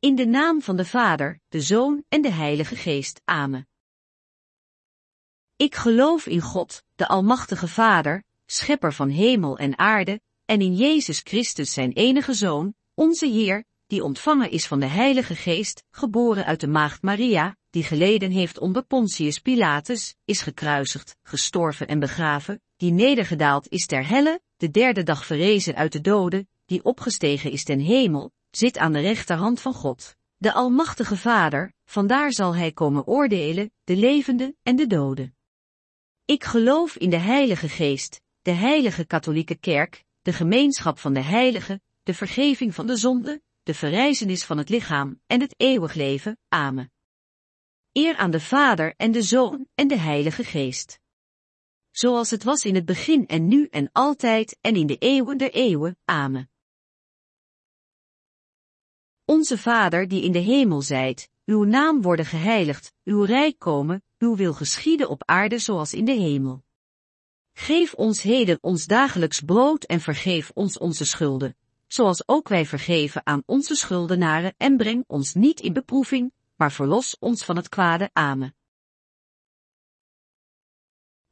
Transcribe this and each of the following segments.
In de naam van de Vader, de Zoon en de Heilige Geest. Amen. Ik geloof in God, de Almachtige Vader, Schepper van hemel en aarde, en in Jezus Christus zijn enige Zoon, onze Heer, die ontvangen is van de Heilige Geest, geboren uit de Maagd Maria, die geleden heeft onder Pontius Pilatus, is gekruisigd, gestorven en begraven, die nedergedaald is ter helle, de derde dag verrezen uit de doden, die opgestegen is ten hemel, zit aan de rechterhand van God, de Almachtige Vader, vandaar zal hij komen oordelen, de levenden en de doden. Ik geloof in de Heilige Geest, de Heilige Katholieke Kerk, de gemeenschap van de heiligen, de vergeving van de zonde, de verrijzenis van het lichaam en het eeuwig leven. Amen. Eer aan de Vader en de Zoon en de Heilige Geest. Zoals het was in het begin en nu en altijd en in de eeuwen der eeuwen. Amen. Onze Vader die in de hemel zijt, uw naam worden geheiligd, uw rijk komen, uw wil geschieden op aarde zoals in de hemel. Geef ons heden ons dagelijks brood en vergeef ons onze schulden, zoals ook wij vergeven aan onze schuldenaren en breng ons niet in beproeving, maar verlos ons van het kwade. Amen.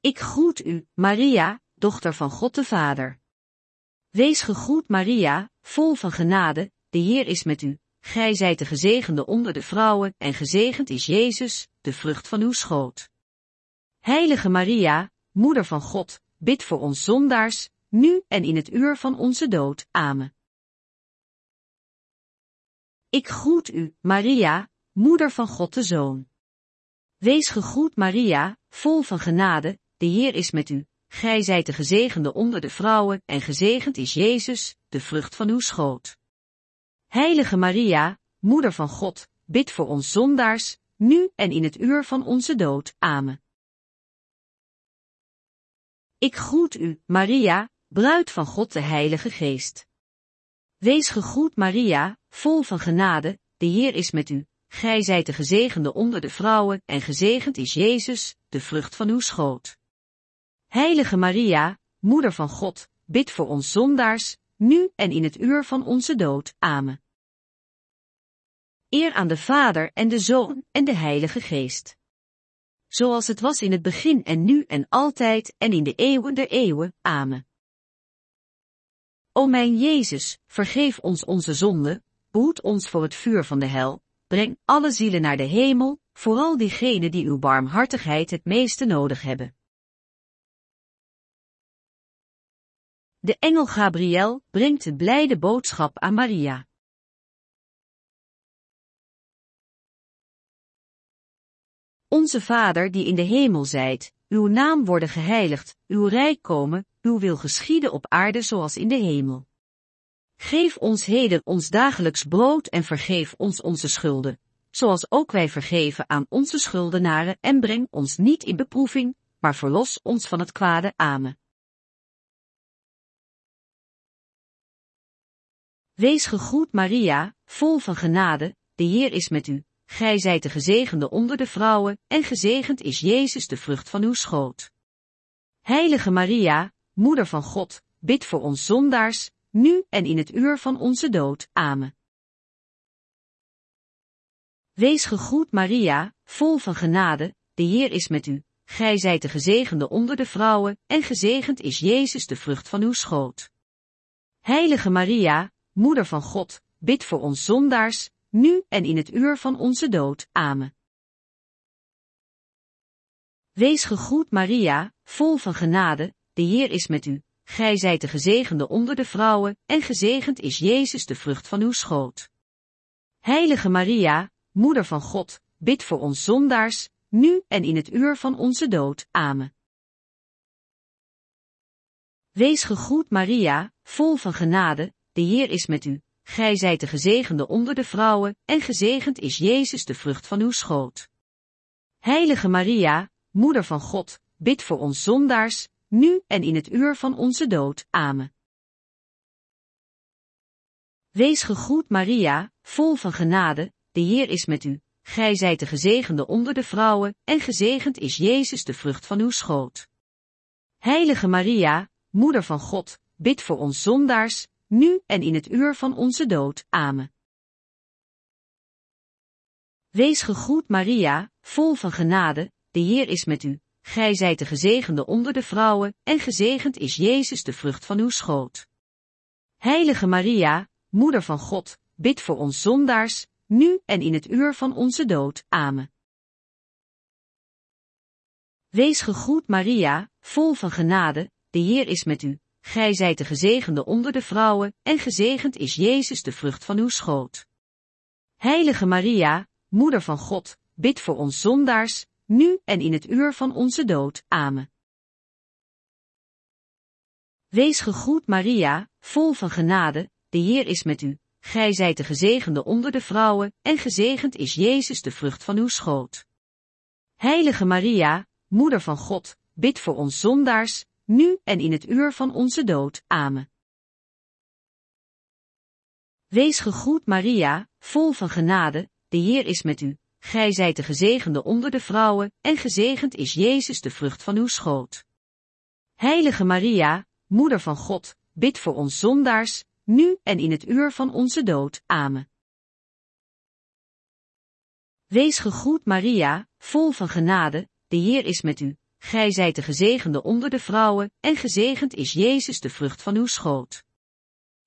Ik groet u, Maria, dochter van God de Vader. Wees gegroet Maria, vol van genade, de Heer is met u. Gij zijt de gezegende onder de vrouwen en gezegend is Jezus, de vrucht van uw schoot. Heilige Maria, Moeder van God, bid voor ons zondaars, nu en in het uur van onze dood. Amen. Ik groet u, Maria, Moeder van God de Zoon. Wees gegroet Maria, vol van genade, de Heer is met u. Gij zijt de gezegende onder de vrouwen en gezegend is Jezus, de vrucht van uw schoot. Heilige Maria, Moeder van God, bid voor ons zondaars, nu en in het uur van onze dood. Amen. Ik groet u, Maria, bruid van God de Heilige Geest. Wees gegroet Maria, vol van genade, de Heer is met u. Gij zijt de gezegende onder de vrouwen en gezegend is Jezus, de vrucht van uw schoot. Heilige Maria, Moeder van God, bid voor ons zondaars, nu en in het uur van onze dood. Amen. Eer aan de Vader en de Zoon en de Heilige Geest. Zoals het was in het begin en nu en altijd en in de eeuwen der eeuwen. Amen. O mijn Jezus, vergeef ons onze zonde, behoed ons voor het vuur van de hel, breng alle zielen naar de hemel, vooral diegenen die uw barmhartigheid het meeste nodig hebben. De engel Gabriel brengt de blijde boodschap aan Maria. Onze Vader die in de hemel zijt, uw naam worden geheiligd, uw rijk komen, uw wil geschieden op aarde zoals in de hemel. Geef ons heden ons dagelijks brood en vergeef ons onze schulden, zoals ook wij vergeven aan onze schuldenaren en breng ons niet in beproeving, maar verlos ons van het kwade. Amen. Wees gegroet Maria, vol van genade, de Heer is met u. Gij zijt de gezegende onder de vrouwen, en gezegend is Jezus de vrucht van uw schoot. Heilige Maria, Moeder van God, bid voor ons zondaars, nu en in het uur van onze dood. Amen. Wees gegroet Maria, vol van genade, de Heer is met u. Gij zijt de gezegende onder de vrouwen, en gezegend is Jezus de vrucht van uw schoot. Heilige Maria, Moeder van God, bid voor ons zondaars, nu en in het uur van onze dood. Amen. Wees gegroet Maria, vol van genade, de Heer is met u. Gij zijt de gezegende onder de vrouwen, en gezegend is Jezus de vrucht van uw schoot. Heilige Maria, Moeder van God, bid voor ons zondaars, nu en in het uur van onze dood. Amen. Wees gegroet Maria, vol van genade, de Heer is met u. Gij zijt de gezegende onder de vrouwen, en gezegend is Jezus de vrucht van uw schoot. Heilige Maria, Moeder van God, bid voor ons zondaars, nu en in het uur van onze dood. Amen. Wees gegroet Maria, vol van genade, de Heer is met u. Gij zijt de gezegende onder de vrouwen, en gezegend is Jezus de vrucht van uw schoot. Heilige Maria, Moeder van God, bid voor ons zondaars, nu en in het uur van onze dood. Amen. Wees gegroet Maria, vol van genade, de Heer is met u. Gij zijt de gezegende onder de vrouwen, en gezegend is Jezus de vrucht van uw schoot. Heilige Maria, Moeder van God, bid voor ons zondaars, nu en in het uur van onze dood. Amen. Wees gegroet Maria, vol van genade, de Heer is met u. Gij zijt de gezegende onder de vrouwen, en gezegend is Jezus de vrucht van uw schoot. Heilige Maria, Moeder van God, bid voor ons zondaars, nu en in het uur van onze dood. Amen. Wees gegroet Maria, vol van genade, de Heer is met u. Gij zijt de gezegende onder de vrouwen, en gezegend is Jezus de vrucht van uw schoot. Heilige Maria, Moeder van God, bid voor ons zondaars, nu en in het uur van onze dood. Amen. Wees gegroet Maria, vol van genade, de Heer is met u. Gij zijt de gezegende onder de vrouwen, en gezegend is Jezus de vrucht van uw schoot. Heilige Maria, Moeder van God, bid voor ons zondaars, nu en in het uur van onze dood. Amen. Wees gegroet Maria, vol van genade, de Heer is met u. Gij zijt de gezegende onder de vrouwen, en gezegend is Jezus de vrucht van uw schoot.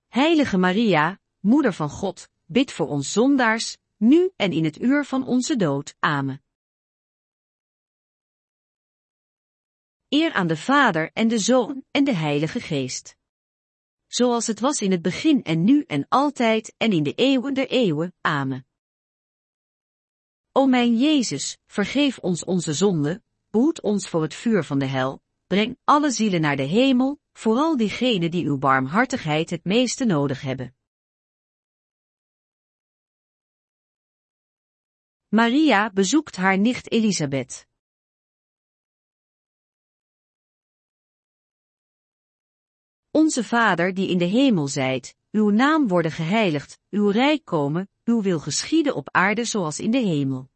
Heilige Maria, Moeder van God, bid voor ons zondaars, nu en in het uur van onze dood. Amen. Eer aan de Vader en de Zoon en de Heilige Geest. Zoals het was in het begin en nu en altijd en in de eeuwen der eeuwen. Amen. O mijn Jezus, vergeef ons onze zonden, behoed ons voor het vuur van de hel, breng alle zielen naar de hemel, vooral diegenen die uw barmhartigheid het meeste nodig hebben. Maria bezoekt haar nicht Elisabeth. Onze Vader die in de hemel zijt, uw naam worden geheiligd, uw rijk komen, uw wil geschieden op aarde zoals in de hemel.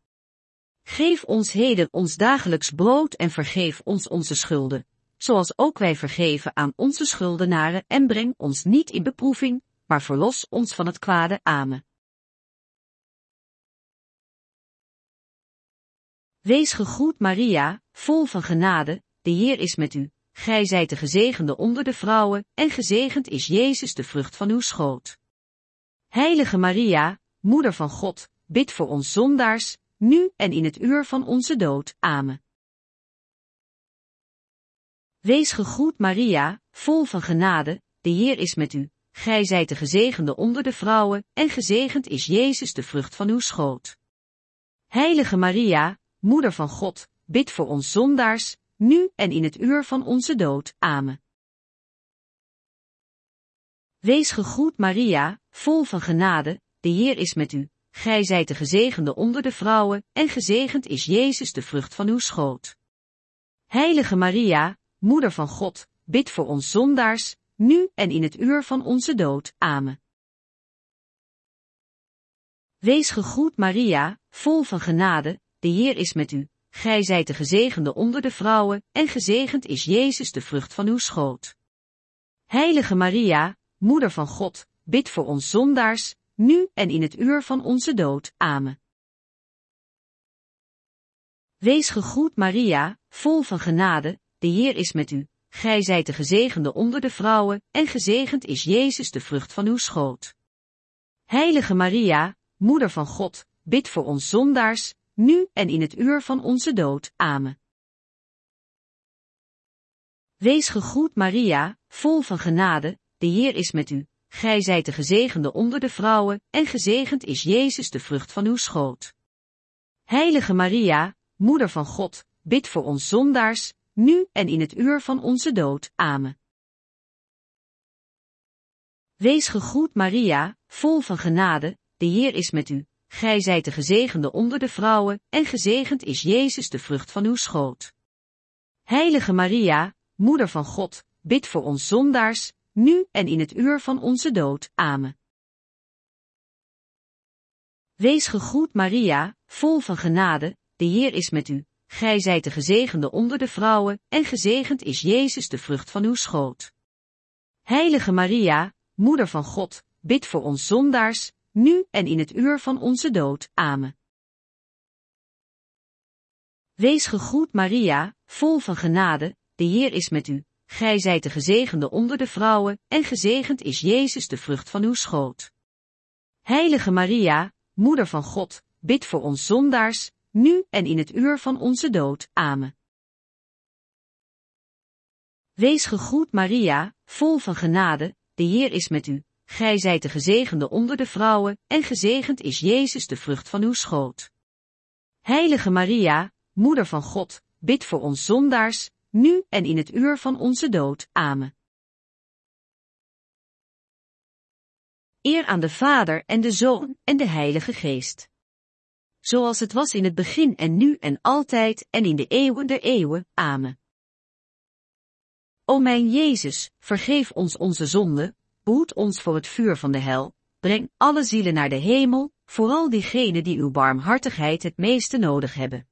Geef ons heden ons dagelijks brood en vergeef ons onze schulden, zoals ook wij vergeven aan onze schuldenaren en breng ons niet in beproeving, maar verlos ons van het kwade. Amen. Wees gegroet Maria, vol van genade, de Heer is met u. Gij zijt de gezegende onder de vrouwen, en gezegend is Jezus de vrucht van uw schoot. Heilige Maria, Moeder van God, bid voor ons zondaars, nu en in het uur van onze dood. Amen. Wees gegroet Maria, vol van genade, de Heer is met u. Gij zijt de gezegende onder de vrouwen, en gezegend is Jezus de vrucht van uw schoot. Heilige Maria, Moeder van God, bid voor ons zondaars, nu en in het uur van onze dood. Amen. Wees gegroet Maria, vol van genade, de Heer is met u. Gij zijt de gezegende onder de vrouwen, en gezegend is Jezus de vrucht van uw schoot. Heilige Maria, Moeder van God, bid voor ons zondaars, nu en in het uur van onze dood. Amen. Wees gegroet Maria, vol van genade, de Heer is met u. Gij zijt de gezegende onder de vrouwen, en gezegend is Jezus de vrucht van uw schoot. Heilige Maria, Moeder van God, bid voor ons zondaars, nu en in het uur van onze dood. Amen. Wees gegroet Maria, vol van genade, de Heer is met u. Gij zijt de gezegende onder de vrouwen, en gezegend is Jezus de vrucht van uw schoot. Heilige Maria, Moeder van God, bid voor ons zondaars, nu en in het uur van onze dood. Amen. Wees gegroet Maria, vol van genade, de Heer is met u. Gij zijt de gezegende onder de vrouwen, en gezegend is Jezus de vrucht van uw schoot. Heilige Maria, Moeder van God, bid voor ons zondaars, nu en in het uur van onze dood. Amen. Wees gegroet Maria, vol van genade, de Heer is met u. Gij zijt de gezegende onder de vrouwen, en gezegend is Jezus de vrucht van uw schoot. Heilige Maria, Moeder van God, bid voor ons zondaars, nu en in het uur van onze dood. Amen. Wees gegroet Maria, vol van genade, de Heer is met u. Gij zijt de gezegende onder de vrouwen, en gezegend is Jezus de vrucht van uw schoot. Heilige Maria, Moeder van God, bid voor ons zondaars, nu en in het uur van onze dood. Amen. Wees gegroet Maria, vol van genade, de Heer is met u. Gij zijt de gezegende onder de vrouwen, en gezegend is Jezus de vrucht van uw schoot. Heilige Maria, Moeder van God, bid voor ons zondaars, nu en in het uur van onze dood. Amen. Wees gegroet Maria, vol van genade, de Heer is met u. Gij zijt de gezegende onder de vrouwen, en gezegend is Jezus de vrucht van uw schoot. Heilige Maria, Moeder van God, bid voor ons zondaars, nu en in het uur van onze dood. Amen. Eer aan de Vader en de Zoon en de Heilige Geest. Zoals het was in het begin en nu en altijd en in de eeuwen der eeuwen. Amen. O mijn Jezus, vergeef ons onze zonde, behoed ons voor het vuur van de hel, breng alle zielen naar de hemel, vooral diegenen die uw barmhartigheid het meeste nodig hebben.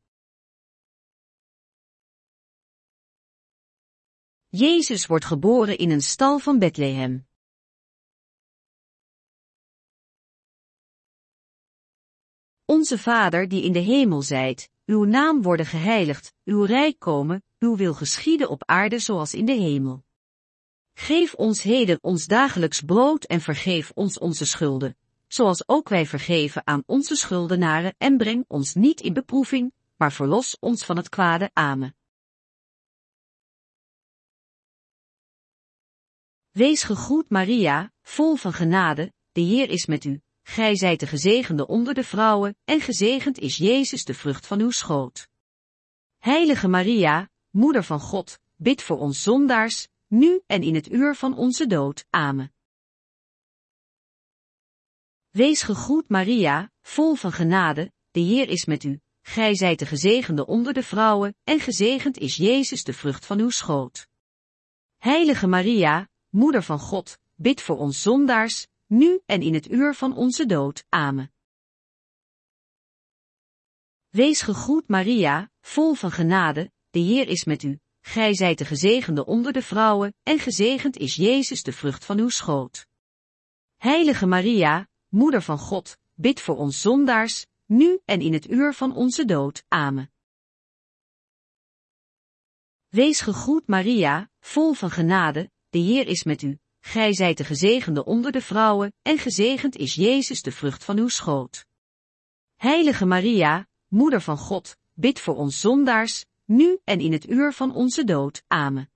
Jezus wordt geboren in een stal van Bethlehem. Onze Vader die in de hemel zijt, uw naam worden geheiligd, uw rijk komen, uw wil geschieden op aarde zoals in de hemel. Geef ons heden ons dagelijks brood en vergeef ons onze schulden, zoals ook wij vergeven aan onze schuldenaren en breng ons niet in beproeving, maar verlos ons van het kwade. Amen. Wees gegroet Maria, vol van genade, de Heer is met u. Gij zijt de gezegende onder de vrouwen, en gezegend is Jezus de vrucht van uw schoot. Heilige Maria, Moeder van God, bid voor ons zondaars, nu en in het uur van onze dood. Amen. Wees gegroet Maria, vol van genade, de Heer is met u. Gij zijt de gezegende onder de vrouwen, en gezegend is Jezus de vrucht van uw schoot. Heilige Maria, Moeder van God, bid voor ons zondaars, nu en in het uur van onze dood. Amen. Wees gegroet Maria, vol van genade, de Heer is met u. Gij zijt de gezegende onder de vrouwen, en gezegend is Jezus de vrucht van uw schoot. Heilige Maria, Moeder van God, bid voor ons zondaars, nu en in het uur van onze dood. Amen. Wees gegroet Maria, vol van genade, de Heer is met u. Gij zijt de gezegende onder de vrouwen, en gezegend is Jezus de vrucht van uw schoot. Heilige Maria, Moeder van God, bid voor ons zondaars, nu en in het uur van onze dood. Amen.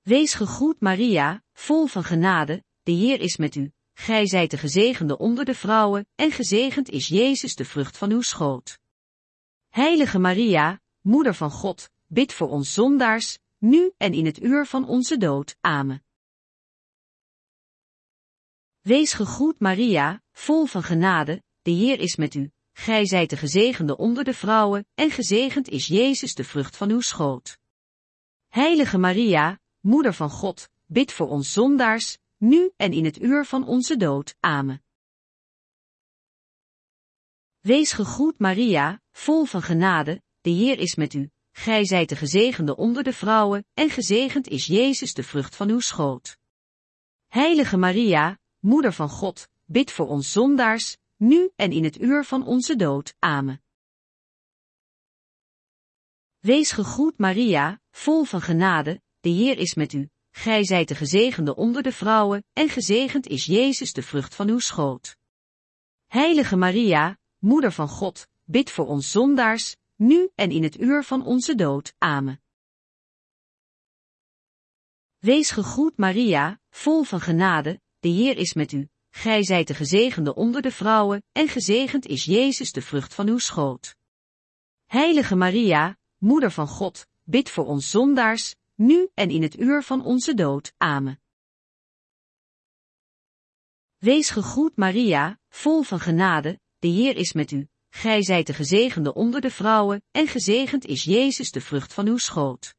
Wees gegroet Maria, vol van genade, de Heer is met u. Gij zijt de gezegende onder de vrouwen, en gezegend is Jezus de vrucht van uw schoot. Heilige Maria, Moeder van God, bid voor ons zondaars, nu en in het uur van onze dood. Amen. Wees gegroet Maria, vol van genade, de Heer is met u. Gij zijt de gezegende onder de vrouwen, en gezegend is Jezus de vrucht van uw schoot. Heilige Maria, Moeder van God, bid voor ons zondaars, nu en in het uur van onze dood. Amen. Wees gegroet Maria, vol van genade, de Heer is met u. Gij zijt de gezegende onder de vrouwen, en gezegend is Jezus de vrucht van uw schoot. Heilige Maria, Moeder van God, bid voor ons zondaars, nu en in het uur van onze dood. Amen. Wees gegroet Maria, vol van genade, de Heer is met u. Gij zijt de gezegende onder de vrouwen, en gezegend is Jezus de vrucht van uw schoot. Heilige Maria, Moeder van God, bid voor ons zondaars, nu en in het uur van onze dood. Amen. Wees gegroet Maria, vol van genade, de Heer is met u. Gij zijt de gezegende onder de vrouwen, en gezegend is Jezus de vrucht van uw schoot. Heilige Maria, Moeder van God, bid voor ons zondaars, nu en in het uur van onze dood. Amen. Wees gegroet Maria, vol van genade, de Heer is met u. Gij zijt de gezegende onder de vrouwen, en gezegend is Jezus de vrucht van uw schoot.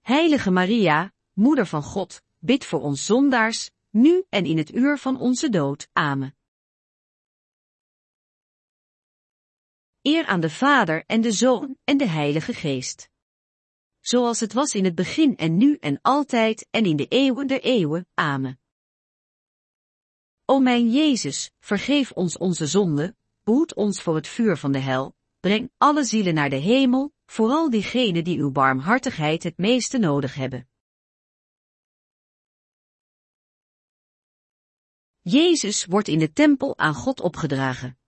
Heilige Maria, Moeder van God, bid voor ons zondaars, nu en in het uur van onze dood. Amen. Eer aan de Vader en de Zoon en de Heilige Geest. Zoals het was in het begin en nu en altijd en in de eeuwen der eeuwen. Amen. O mijn Jezus, vergeef ons onze zonde, behoed ons voor het vuur van de hel, breng alle zielen naar de hemel, vooral diegenen die uw barmhartigheid het meeste nodig hebben. Jezus wordt in de tempel aan God opgedragen.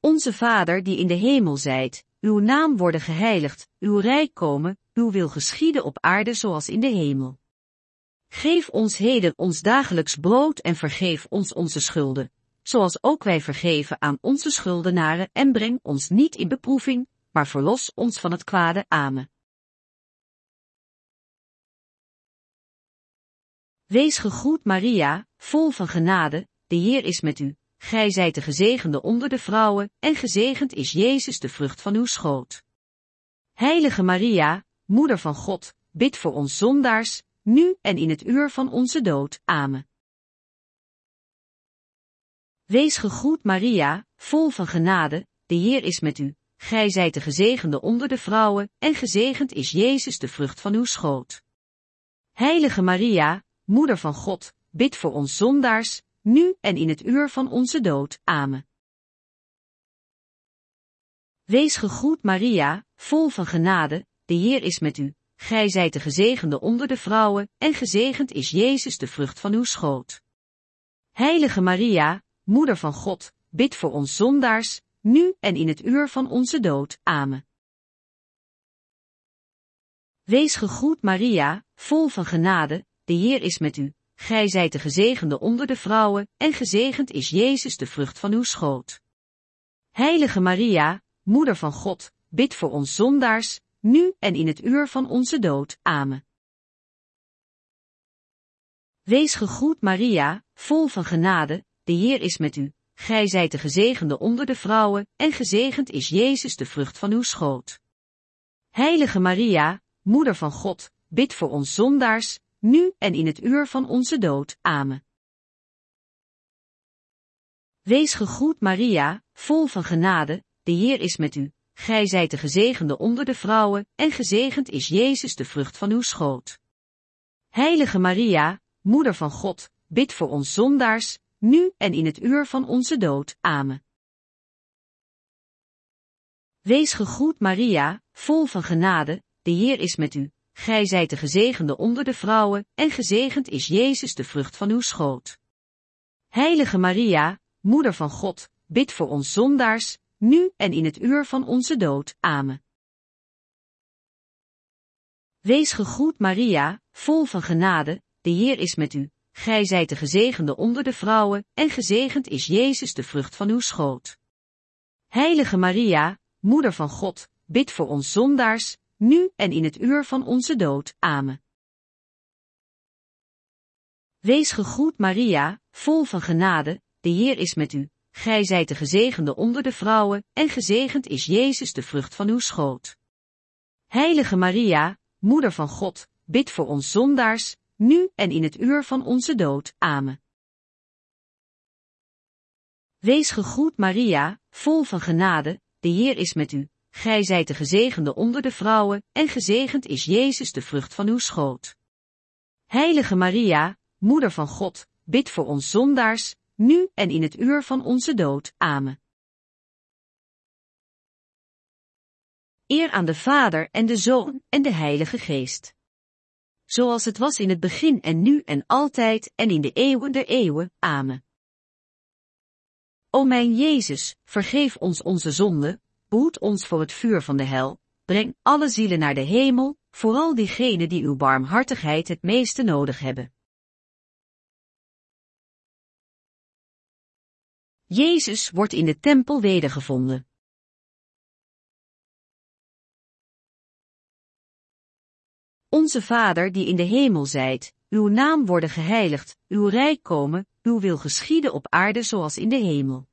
Onze Vader die in de hemel zijt, uw naam worden geheiligd, uw rijk komen, uw wil geschieden op aarde zoals in de hemel. Geef ons heden ons dagelijks brood en vergeef ons onze schulden, zoals ook wij vergeven aan onze schuldenaren en breng ons niet in beproeving, maar verlos ons van het kwade. Amen. Wees gegroet Maria, vol van genade, de Heer is met u. Gij zijt de gezegende onder de vrouwen, en gezegend is Jezus de vrucht van uw schoot. Heilige Maria, Moeder van God, bid voor ons zondaars, nu en in het uur van onze dood. Amen. Wees gegroet Maria, vol van genade, de Heer is met u. Gij zijt de gezegende onder de vrouwen, en gezegend is Jezus de vrucht van uw schoot. Heilige Maria, Moeder van God, bid voor ons zondaars, nu en in het uur van onze dood. Amen. Wees gegroet Maria, vol van genade, de Heer is met u. Gij zijt de gezegende onder de vrouwen, en gezegend is Jezus de vrucht van uw schoot. Heilige Maria, Moeder van God, bid voor ons zondaars, nu en in het uur van onze dood. Amen. Wees gegroet Maria, vol van genade, de Heer is met u. Gij zijt de gezegende onder de vrouwen, en gezegend is Jezus de vrucht van uw schoot. Heilige Maria, Moeder van God, bid voor ons zondaars, nu en in het uur van onze dood. Amen. Wees gegroet Maria, vol van genade, de Heer is met u. Gij zijt de gezegende onder de vrouwen, en gezegend is Jezus de vrucht van uw schoot. Heilige Maria, Moeder van God, bid voor ons zondaars, nu en in het uur van onze dood. Amen. Wees gegroet Maria, vol van genade, de Heer is met u. Gij zijt de gezegende onder de vrouwen, en gezegend is Jezus de vrucht van uw schoot. Heilige Maria, Moeder van God, bid voor ons zondaars, nu en in het uur van onze dood. Amen. Wees gegroet Maria, vol van genade, de Heer is met u. Gij zijt de gezegende onder de vrouwen, en gezegend is Jezus de vrucht van uw schoot. Heilige Maria, Moeder van God, bid voor ons zondaars, nu en in het uur van onze dood. Amen. Wees gegroet Maria, vol van genade, de Heer is met u. Gij zijt de gezegende onder de vrouwen, en gezegend is Jezus de vrucht van uw schoot. Heilige Maria, Moeder van God, bid voor ons zondaars, nu en in het uur van onze dood. Amen. Wees gegroet Maria, vol van genade, de Heer is met u. Gij zijt de gezegende onder de vrouwen, en gezegend is Jezus de vrucht van uw schoot. Heilige Maria, Moeder van God, bid voor ons zondaars, nu en in het uur van onze dood. Amen. Wees gegroet Maria, vol van genade, de Heer is met u. Gij zijt de gezegende onder de vrouwen, en gezegend is Jezus de vrucht van uw schoot. Heilige Maria, Moeder van God, bid voor ons zondaars, nu en in het uur van onze dood. Amen. Eer aan de Vader en de Zoon en de Heilige Geest. Zoals het was in het begin en nu en altijd en in de eeuwen der eeuwen. Amen. O mijn Jezus, vergeef ons onze zonde, behoed ons voor het vuur van de hel, breng alle zielen naar de hemel, vooral diegenen die uw barmhartigheid het meeste nodig hebben. Jezus wordt in de tempel wedergevonden. Onze Vader die in de hemel zijt, uw naam worden geheiligd, uw rijk komen, uw wil geschieden op aarde zoals in de hemel.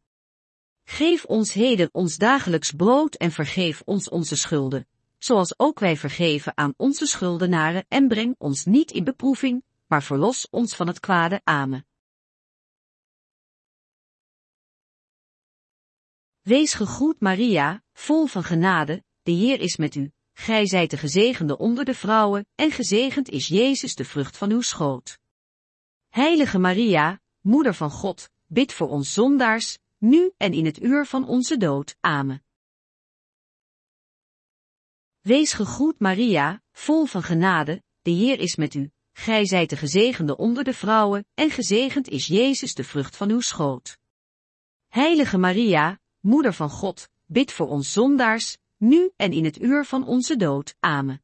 Geef ons heden ons dagelijks brood en vergeef ons onze schulden, zoals ook wij vergeven aan onze schuldenaren en breng ons niet in beproeving, maar verlos ons van het kwade. Amen. Wees gegroet Maria, vol van genade, de Heer is met u. Gij zijt de gezegende onder de vrouwen, en gezegend is Jezus de vrucht van uw schoot. Heilige Maria, Moeder van God, bid voor ons zondaars, nu en in het uur van onze dood. Amen. Wees gegroet Maria, vol van genade, de Heer is met u. Gij zijt de gezegende onder de vrouwen, en gezegend is Jezus de vrucht van uw schoot. Heilige Maria, Moeder van God, bid voor ons zondaars, nu en in het uur van onze dood. Amen.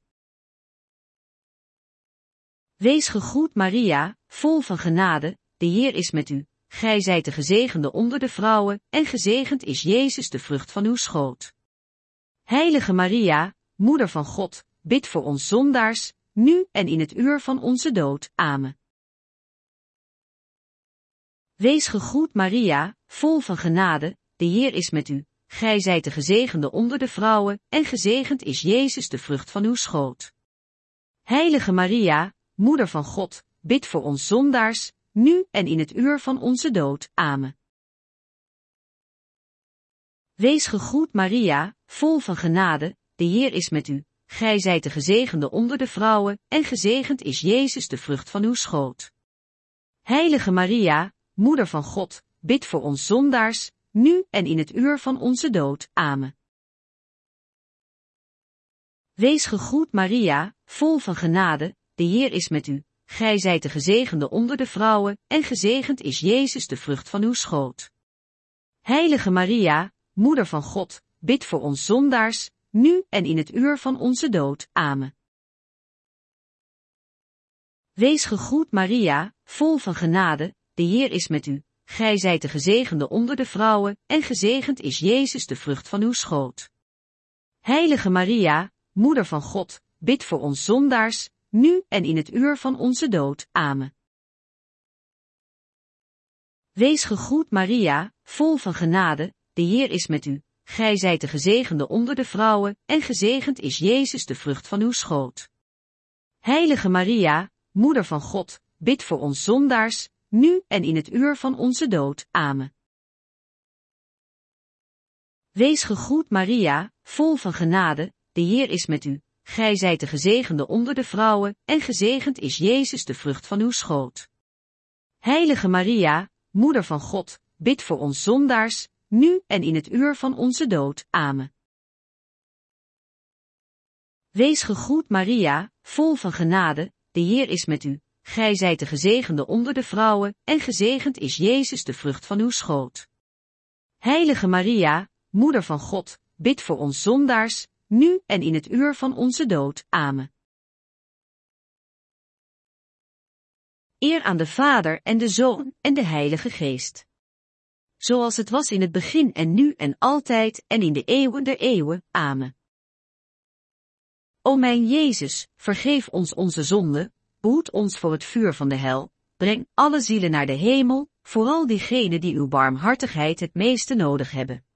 Wees gegroet Maria, vol van genade, de Heer is met u. Gij zijt de gezegende onder de vrouwen, en gezegend is Jezus de vrucht van uw schoot. Heilige Maria, Moeder van God, bid voor ons zondaars, nu en in het uur van onze dood. Amen. Wees gegroet Maria, vol van genade, de Heer is met u. Gij zijt de gezegende onder de vrouwen, en gezegend is Jezus de vrucht van uw schoot. Heilige Maria, Moeder van God, bid voor ons zondaars, nu en in het uur van onze dood. Amen. Wees gegroet Maria, vol van genade, de Heer is met u. Gij zijt de gezegende onder de vrouwen, en gezegend is Jezus de vrucht van uw schoot. Heilige Maria, Moeder van God, bid voor ons zondaars, nu en in het uur van onze dood. Amen. Wees gegroet Maria, vol van genade, de Heer is met u. Gij zijt de gezegende onder de vrouwen, en gezegend is Jezus de vrucht van uw schoot. Heilige Maria, Moeder van God, bid voor ons zondaars, nu en in het uur van onze dood. Amen. Wees gegroet Maria, vol van genade, de Heer is met u. Gij zijt de gezegende onder de vrouwen, en gezegend is Jezus de vrucht van uw schoot. Heilige Maria, Moeder van God, bid voor ons zondaars, nu en in het uur van onze dood. Amen. Wees gegroet Maria, vol van genade, de Heer is met u. Gij zijt de gezegende onder de vrouwen, en gezegend is Jezus de vrucht van uw schoot. Heilige Maria, Moeder van God, bid voor ons zondaars, nu en in het uur van onze dood. Amen. Wees gegroet Maria, vol van genade, de Heer is met u. Gij zijt de gezegende onder de vrouwen, en gezegend is Jezus de vrucht van uw schoot. Heilige Maria, Moeder van God, bid voor ons zondaars, nu en in het uur van onze dood. Amen. Wees gegroet Maria, vol van genade, de Heer is met u. Gij zijt de gezegende onder de vrouwen, en gezegend is Jezus de vrucht van uw schoot. Heilige Maria, Moeder van God, bid voor ons zondaars, nu en in het uur van onze dood. Amen. Eer aan de Vader en de Zoon en de Heilige Geest zoals het was in het begin en nu en altijd en in de eeuwen der eeuwen. Amen. O mijn Jezus, vergeef ons onze zonde, behoed ons voor het vuur van de hel, breng alle zielen naar de hemel, vooral diegenen die uw barmhartigheid het meeste nodig hebben.